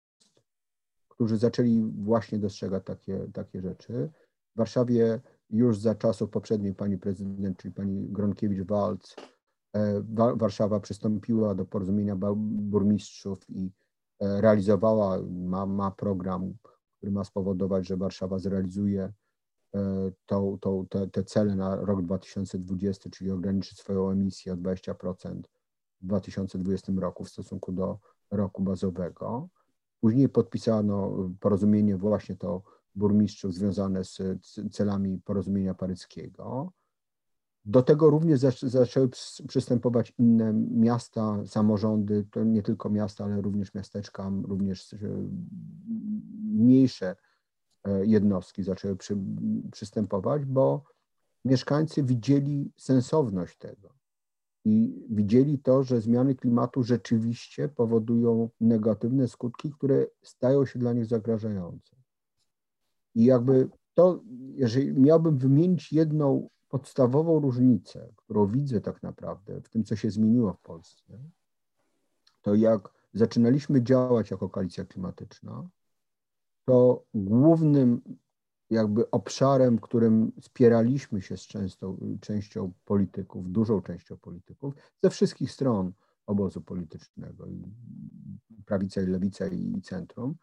którzy zaczęli właśnie dostrzegać takie, takie rzeczy. W Warszawie już za czasów poprzedniej pani prezydent, czyli pani Gronkiewicz-Walc, e, Warszawa przystąpiła do porozumienia burmistrzów i e, realizowała, ma, ma program, który ma spowodować, że Warszawa zrealizuje tą, tą, te, te cele na rok 2020, czyli ograniczy swoją emisję o 20% w 2020 roku w stosunku do roku bazowego. Później podpisano porozumienie właśnie to burmistrzów związane z celami porozumienia paryskiego. Do tego również zaczęły przystępować inne miasta, samorządy, to nie tylko miasta, ale również miasteczka, również e, mniejsze e, jednostki zaczęły przy, przystępować, bo mieszkańcy widzieli sensowność tego i widzieli to, że zmiany klimatu rzeczywiście powodują negatywne skutki, które stają się dla nich zagrażające. I jakby to, jeżeli miałbym wymienić jedną podstawową różnicę, którą widzę tak naprawdę w tym, co się zmieniło w Polsce, to jak zaczynaliśmy działać jako koalicja klimatyczna, to głównym jakby obszarem, którym spieraliśmy się z często, częścią polityków, dużą częścią polityków, ze wszystkich stron obozu politycznego, prawica i lewica i centrum,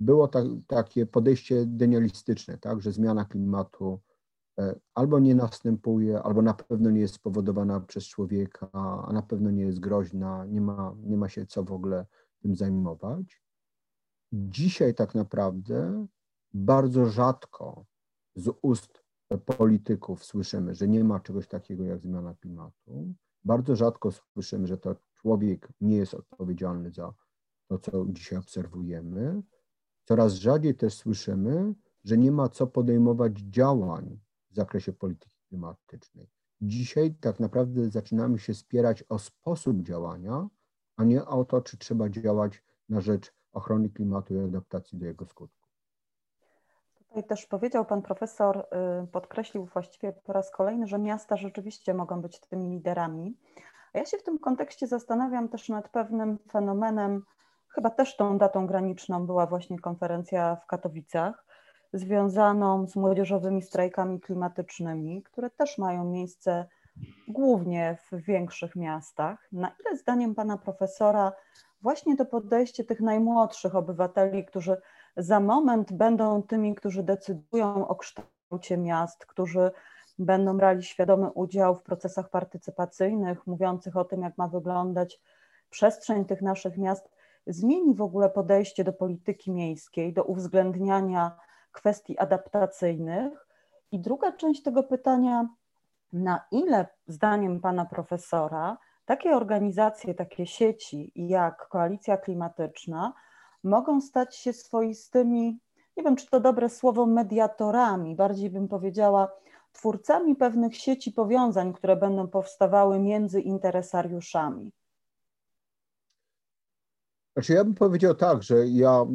było ta, takie podejście denialistyczne, tak, że zmiana klimatu e, albo nie następuje, albo na pewno nie jest spowodowana przez człowieka, a na pewno nie jest groźna, nie ma, nie ma się co w ogóle tym zajmować. Dzisiaj tak naprawdę bardzo rzadko z ust polityków słyszymy, że nie ma czegoś takiego jak zmiana klimatu. Bardzo rzadko słyszymy, że to człowiek nie jest odpowiedzialny za to, co dzisiaj obserwujemy. Coraz rzadziej też słyszymy, że nie ma co podejmować działań w zakresie polityki klimatycznej. Dzisiaj tak naprawdę zaczynamy się spierać o sposób działania, a nie o to, czy trzeba działać na rzecz ochrony klimatu i adaptacji do jego skutków. Tutaj też powiedział pan profesor, y, podkreślił właściwie po raz kolejny, że miasta rzeczywiście mogą być tymi liderami. A ja się w tym kontekście zastanawiam też nad pewnym fenomenem, chyba też tą datą graniczną była właśnie konferencja w Katowicach, związaną z młodzieżowymi strajkami klimatycznymi, które też mają miejsce głównie w większych miastach. Na ile zdaniem pana profesora właśnie to podejście tych najmłodszych obywateli, którzy za moment będą tymi, którzy decydują o kształcie miast, którzy będą brali świadomy udział w procesach partycypacyjnych, mówiących o tym, jak ma wyglądać przestrzeń tych naszych miast, zmieni w ogóle podejście do polityki miejskiej, do uwzględniania kwestii adaptacyjnych. I druga część tego pytania, na ile zdaniem pana profesora takie organizacje, takie sieci jak Koalicja Klimatyczna mogą stać się swoistymi, nie wiem czy to dobre słowo, mediatorami, bardziej bym powiedziała, twórcami pewnych sieci powiązań, które będą powstawały między interesariuszami? Znaczy ja bym powiedział tak, że ja,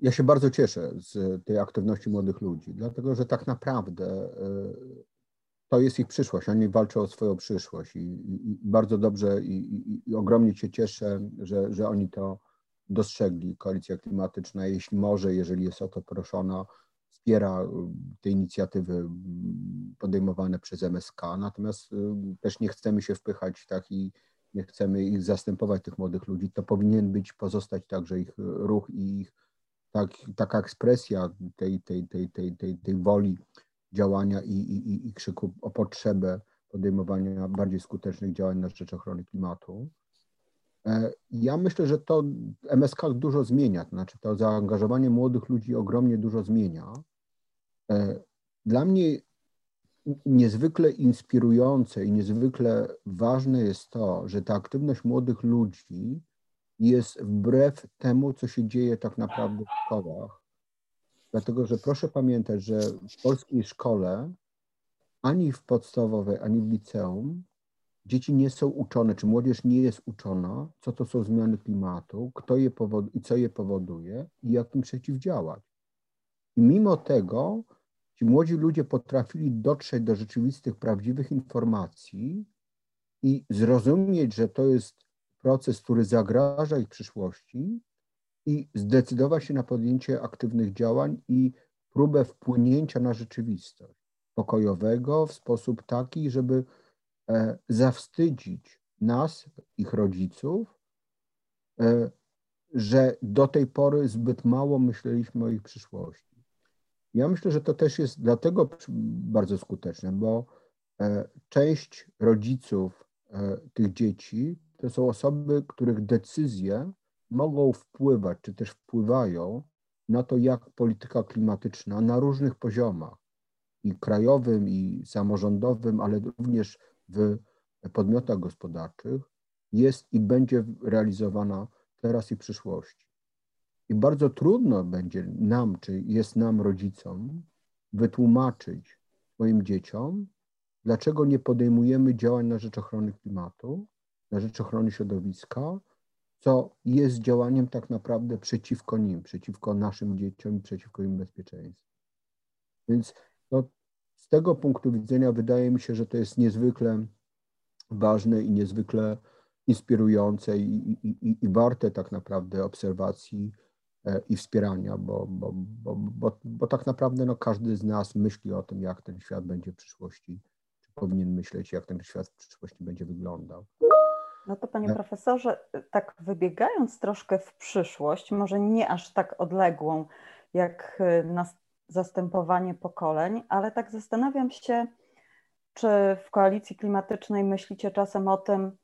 ja się bardzo cieszę z tej aktywności młodych ludzi, dlatego że tak naprawdę e, to jest ich przyszłość, oni walczą o swoją przyszłość i, i, i bardzo dobrze i, i, ogromnie się cieszę, że, że oni to dostrzegli. Koalicja klimatyczna, jeśli może, jeżeli jest o to proszona, wspiera y, te inicjatywy mm, podejmowane przez MSK, natomiast y, też nie chcemy się wpychać tak i nie chcemy ich zastępować, tych młodych ludzi. To powinien być, pozostać także ich ruch i ich tak, taka ekspresja tej, tej, tej, tej, tej, tej woli działania i, i, i krzyku o potrzebę podejmowania bardziej skutecznych działań na rzecz ochrony klimatu. E, ja myślę, że to MSK dużo zmienia, to znaczy to zaangażowanie młodych ludzi ogromnie dużo zmienia. E, dla mnie niezwykle inspirujące i niezwykle ważne jest to, że ta aktywność młodych ludzi jest wbrew temu, co się dzieje tak naprawdę w szkołach. Dlatego, że proszę pamiętać, że w polskiej szkole ani w podstawowej, ani w liceum dzieci nie są uczone, czy młodzież nie jest uczona, co to są zmiany klimatu, kto je powod- i co je powoduje i jak im przeciwdziałać. I mimo tego ci młodzi ludzie potrafili dotrzeć do rzeczywistych, prawdziwych informacji i zrozumieć, że to jest proces, który zagraża ich przyszłości i zdecydować się na podjęcie aktywnych działań i próbę wpłynięcia na rzeczywistość pokojowego w sposób taki, żeby E, zawstydzić nas, ich rodziców, e, że do tej pory zbyt mało myśleliśmy o ich przyszłości. Ja myślę, że to też jest dlatego bardzo skuteczne, bo e, część rodziców tych dzieci to są osoby, których decyzje mogą wpływać, czy też wpływają na to, jak polityka klimatyczna na różnych poziomach, i krajowym, i samorządowym, ale również w podmiotach gospodarczych jest i będzie realizowana teraz i w przyszłości. I bardzo trudno będzie nam, czy jest nam, rodzicom, wytłumaczyć swoim dzieciom, dlaczego nie podejmujemy działań na rzecz ochrony klimatu, na rzecz ochrony środowiska, co jest działaniem tak naprawdę przeciwko nim, przeciwko naszym dzieciom przeciwko im bezpieczeństwu. Więc no, z tego punktu widzenia wydaje mi się, że to jest niezwykle ważne i niezwykle inspirujące i, i, i, i warte tak naprawdę obserwacji i wspierania, bo, bo, bo, bo, bo tak naprawdę no, każdy z nas myśli o tym, jak ten świat będzie w przyszłości, czy powinien myśleć, jak ten świat w przyszłości będzie wyglądał. No to panie profesorze, tak wybiegając troszkę w przyszłość, może nie aż tak odległą jak y, zastępowanie pokoleń, ale tak zastanawiam się, czy w koalicji klimatycznej myślicie czasem o tym,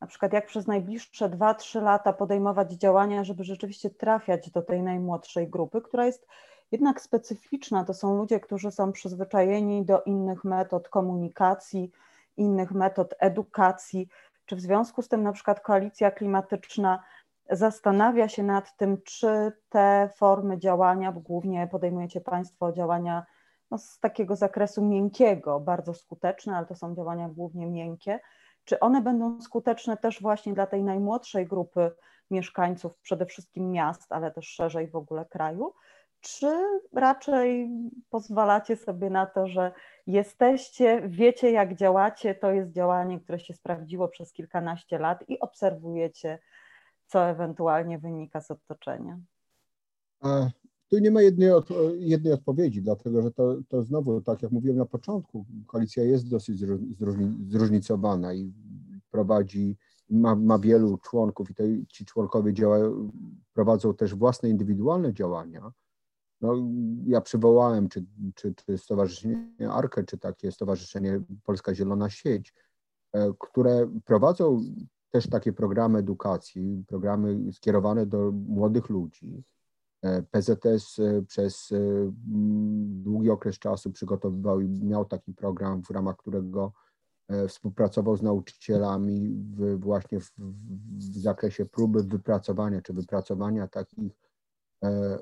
na przykład jak przez najbliższe 2-3 lata podejmować działania, żeby rzeczywiście trafiać do tej najmłodszej grupy, która jest jednak specyficzna. To są ludzie, którzy są przyzwyczajeni do innych metod komunikacji, innych metod edukacji. Czy w związku z tym na przykład koalicja klimatyczna zastanawia się nad tym, czy te formy działania, bo głównie podejmujecie Państwo działania no, z takiego zakresu miękkiego, bardzo skuteczne, ale to są działania głównie miękkie, czy one będą skuteczne też właśnie dla tej najmłodszej grupy mieszkańców, przede wszystkim miast, ale też szerzej w ogóle kraju, czy raczej pozwalacie sobie na to, że jesteście, wiecie jak działacie, to jest działanie, które się sprawdziło przez kilkanaście lat i obserwujecie, co ewentualnie wynika z otoczenia? A, tu nie ma jednej, od, jednej odpowiedzi, dlatego że to, to znowu, tak jak mówiłem na początku, koalicja jest dosyć zróżnicowana i prowadzi, ma, ma wielu członków i te, ci członkowie działają, prowadzą też własne indywidualne działania no, ja przywołałem, czy, czy, czy Stowarzyszenie Arkę, czy takie Stowarzyszenie Polska Zielona Sieć, e, które prowadzą też takie programy edukacji, programy skierowane do młodych ludzi. E, PZS e, przez długi okres czasu przygotowywał i miał taki program, w ramach którego współpracował z nauczycielami w, właśnie w, w zakresie próby wypracowania czy wypracowania takich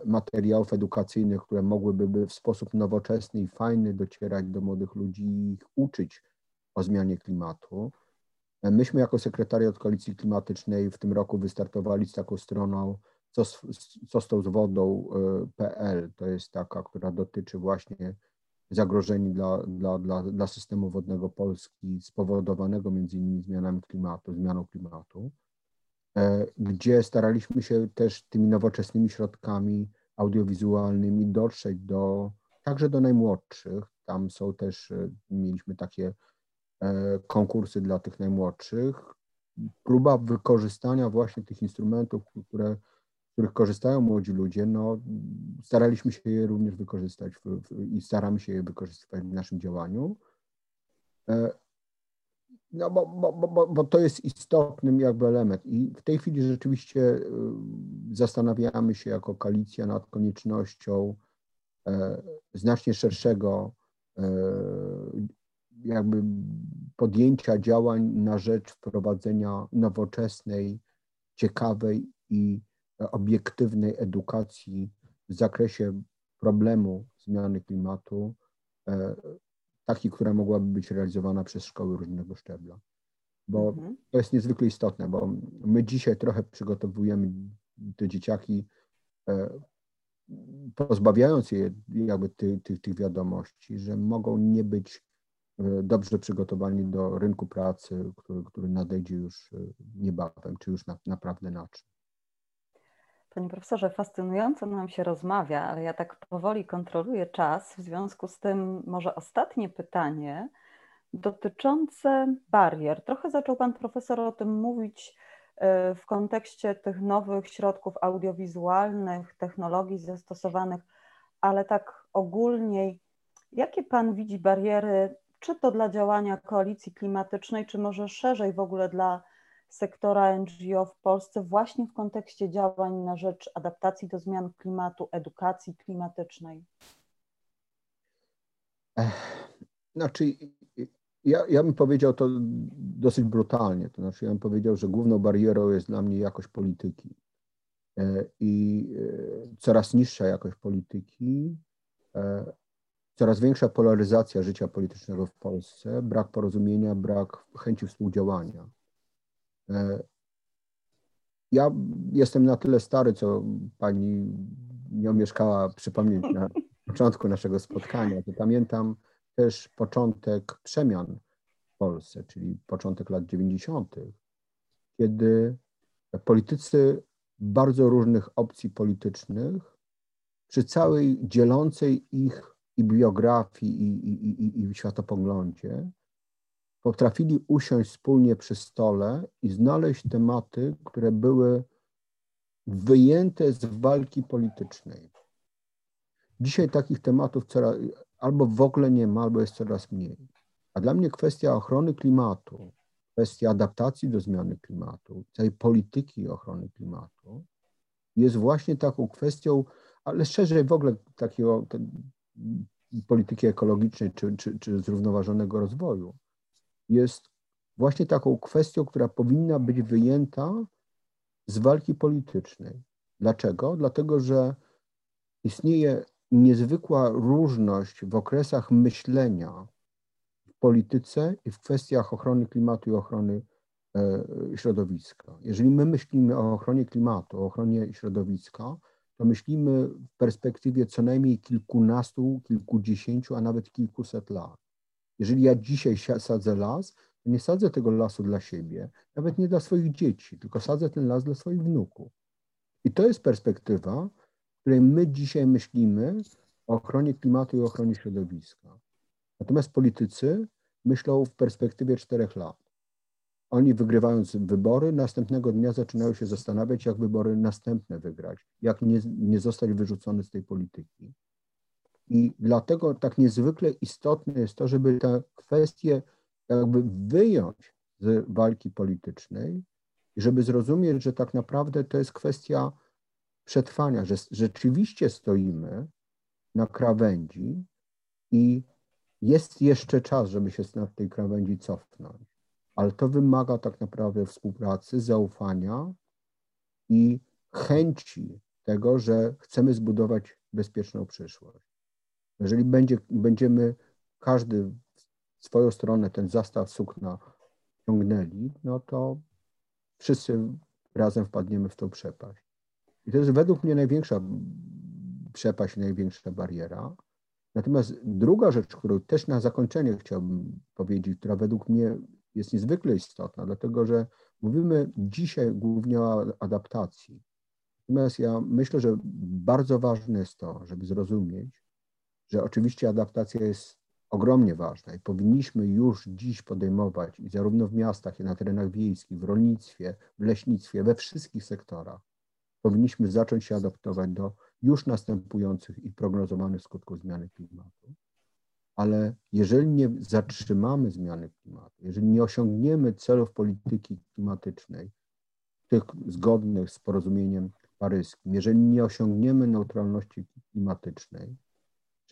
materiałów edukacyjnych, które mogłyby w sposób nowoczesny i fajny docierać do młodych ludzi i ich uczyć o zmianie klimatu. E, myśmy jako sekretariat Koalicji Klimatycznej w tym roku wystartowali z taką stroną co z, co z tą z wodą.pl. E, to jest taka, która dotyczy właśnie zagrożeń dla, dla, dla, dla systemu wodnego Polski spowodowanego między innymi zmianami klimatu, zmianą klimatu. E, gdzie staraliśmy się też tymi nowoczesnymi środkami audiowizualnymi dotrzeć do, także do najmłodszych. Tam są też, e, mieliśmy takie e, konkursy dla tych najmłodszych. Próba wykorzystania właśnie tych instrumentów, które, których korzystają młodzi ludzie, no, staraliśmy się je również wykorzystać w, w, i staramy się je wykorzystywać w naszym działaniu. No bo, bo, bo, bo to jest istotnym jakby element i w tej chwili rzeczywiście y, zastanawiamy się jako koalicja nad koniecznością e, znacznie szerszego e, jakby podjęcia działań na rzecz wprowadzenia nowoczesnej, ciekawej i obiektywnej edukacji w zakresie problemu zmiany klimatu e, takiej, która mogłaby być realizowana przez szkoły różnego szczebla. Bo mhm. to jest niezwykle istotne, bo my dzisiaj trochę przygotowujemy te dzieciaki, e, pozbawiając je jakby tych, tych, tych wiadomości, że mogą nie być e, dobrze przygotowani do rynku pracy, który, który nadejdzie już e, niebawem, czy już na, naprawdę na czym. Panie profesorze, fascynująco nam się rozmawia, ale ja tak powoli kontroluję czas. W związku z tym, może ostatnie pytanie dotyczące barier. Trochę zaczął Pan profesor o tym mówić e, w kontekście tych nowych środków audiowizualnych, technologii zastosowanych, ale tak ogólniej, jakie Pan widzi bariery, czy to dla działania koalicji klimatycznej, czy może szerzej w ogóle dla sektora NGO w Polsce właśnie w kontekście działań na rzecz adaptacji do zmian klimatu, edukacji klimatycznej? Znaczy, ja, ja bym powiedział to dosyć brutalnie. To znaczy, ja bym powiedział, że główną barierą jest dla mnie jakość polityki. E, I e, coraz niższa jakość polityki, e, coraz większa polaryzacja życia politycznego w Polsce, brak porozumienia, brak chęci współdziałania. E, ja jestem na tyle stary, co pani nie omieszkała przypomnieć na *laughs* początku naszego spotkania, to pamiętam też początek przemian w Polsce, czyli początek lat 90., kiedy politycy bardzo różnych opcji politycznych, przy całej dzielącej ich i biografii, i, i, i, i światopoglądzie, potrafili usiąść wspólnie przy stole i znaleźć tematy, które były wyjęte z walki politycznej. Dzisiaj takich tematów coraz, albo w ogóle nie ma, albo jest coraz mniej. A dla mnie kwestia ochrony klimatu, kwestia adaptacji do zmiany klimatu, całej polityki ochrony klimatu jest właśnie taką kwestią, ale szerzej w ogóle takiego polityki ekologicznej czy, czy, czy zrównoważonego rozwoju, jest właśnie taką kwestią, która powinna być wyjęta z walki politycznej. Dlaczego? Dlatego, że istnieje niezwykła różność w okresach myślenia w polityce i w kwestiach ochrony klimatu i ochrony e, środowiska. Jeżeli my myślimy o ochronie klimatu, o ochronie środowiska, to myślimy w perspektywie co najmniej kilkunastu, kilkudziesięciu, a nawet kilkuset lat. Jeżeli ja dzisiaj sadzę las, to nie sadzę tego lasu dla siebie, nawet nie dla swoich dzieci, tylko sadzę ten las dla swoich wnuków. I to jest perspektywa, w której my dzisiaj myślimy o ochronie klimatu i ochronie środowiska. Natomiast politycy myślą w perspektywie czterech lat. Oni wygrywając wybory, następnego dnia zaczynają się zastanawiać, jak wybory następne wygrać, jak nie, nie zostać wyrzucony z tej polityki. I dlatego tak niezwykle istotne jest to, żeby te kwestie jakby wyjąć z walki politycznej i żeby zrozumieć, że tak naprawdę to jest kwestia przetrwania, że rzeczywiście stoimy na krawędzi i jest jeszcze czas, żeby się z tej krawędzi cofnąć. Ale to wymaga tak naprawdę współpracy, zaufania i chęci tego, że chcemy zbudować bezpieczną przyszłość. Jeżeli będzie, będziemy każdy w swoją stronę ten zastaw sukna ciągnęli, no to wszyscy razem wpadniemy w tą przepaść. I to jest według mnie największa przepaść, największa bariera. Natomiast druga rzecz, którą też na zakończenie chciałbym powiedzieć, która według mnie jest niezwykle istotna, dlatego że mówimy dzisiaj głównie o adaptacji. Natomiast ja myślę, że bardzo ważne jest to, żeby zrozumieć, że oczywiście adaptacja jest ogromnie ważna i powinniśmy już dziś podejmować i zarówno w miastach, i na terenach wiejskich, w rolnictwie, w leśnictwie, we wszystkich sektorach, powinniśmy zacząć się adaptować do już następujących i prognozowanych skutków zmiany klimatu. Ale jeżeli nie zatrzymamy zmiany klimatu, jeżeli nie osiągniemy celów polityki klimatycznej, tych zgodnych z porozumieniem paryskim, jeżeli nie osiągniemy neutralności klimatycznej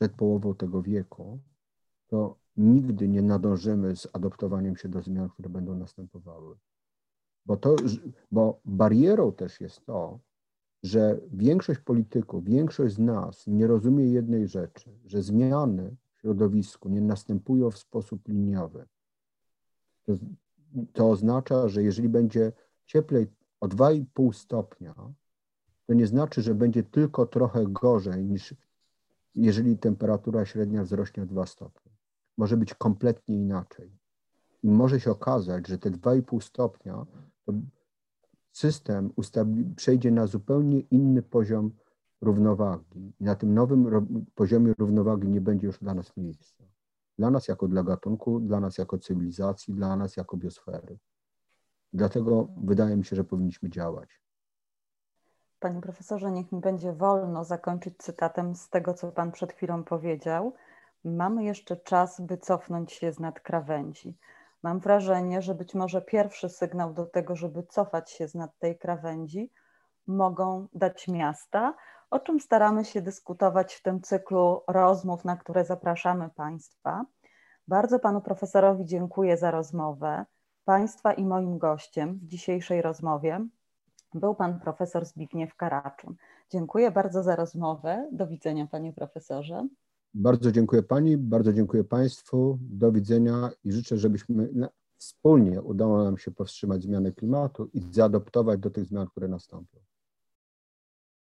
przed połową tego wieku, to nigdy nie nadążymy z adoptowaniem się do zmian, które będą następowały. Bo, to, bo barierą też jest to, że większość polityków, większość z nas nie rozumie jednej rzeczy, że zmiany w środowisku nie następują w sposób liniowy. To, to oznacza, że jeżeli będzie cieplej o 2,5 stopnia, to nie znaczy, że będzie tylko trochę gorzej niż jeżeli temperatura średnia wzrośnie o 2 stopnie. Może być kompletnie inaczej. I może się okazać, że te 2,5 stopnia to system przejdzie na zupełnie inny poziom równowagi. I na tym nowym poziomie równowagi nie będzie już dla nas miejsca. Dla nas jako dla gatunku, dla nas jako cywilizacji, dla nas jako biosfery. Dlatego wydaje mi się, że powinniśmy działać. Panie profesorze, niech mi będzie wolno zakończyć cytatem z tego, co Pan przed chwilą powiedział. Mamy jeszcze czas, by cofnąć się z nad krawędzi. Mam wrażenie, że być może pierwszy sygnał do tego, żeby cofać się z nad tej krawędzi, mogą dać miasta, o czym staramy się dyskutować w tym cyklu rozmów, na które zapraszamy Państwa. Bardzo Panu Profesorowi dziękuję za rozmowę. Państwa i moim gościem w dzisiejszej rozmowie był Pan Profesor Zbigniew Karaczun. Dziękuję bardzo za rozmowę. Do widzenia Panie Profesorze. Bardzo dziękuję Pani, bardzo dziękuję Państwu. Do widzenia i życzę, żebyśmy wspólnie udało nam się powstrzymać zmianę klimatu i zaadoptować do tych zmian, które nastąpią.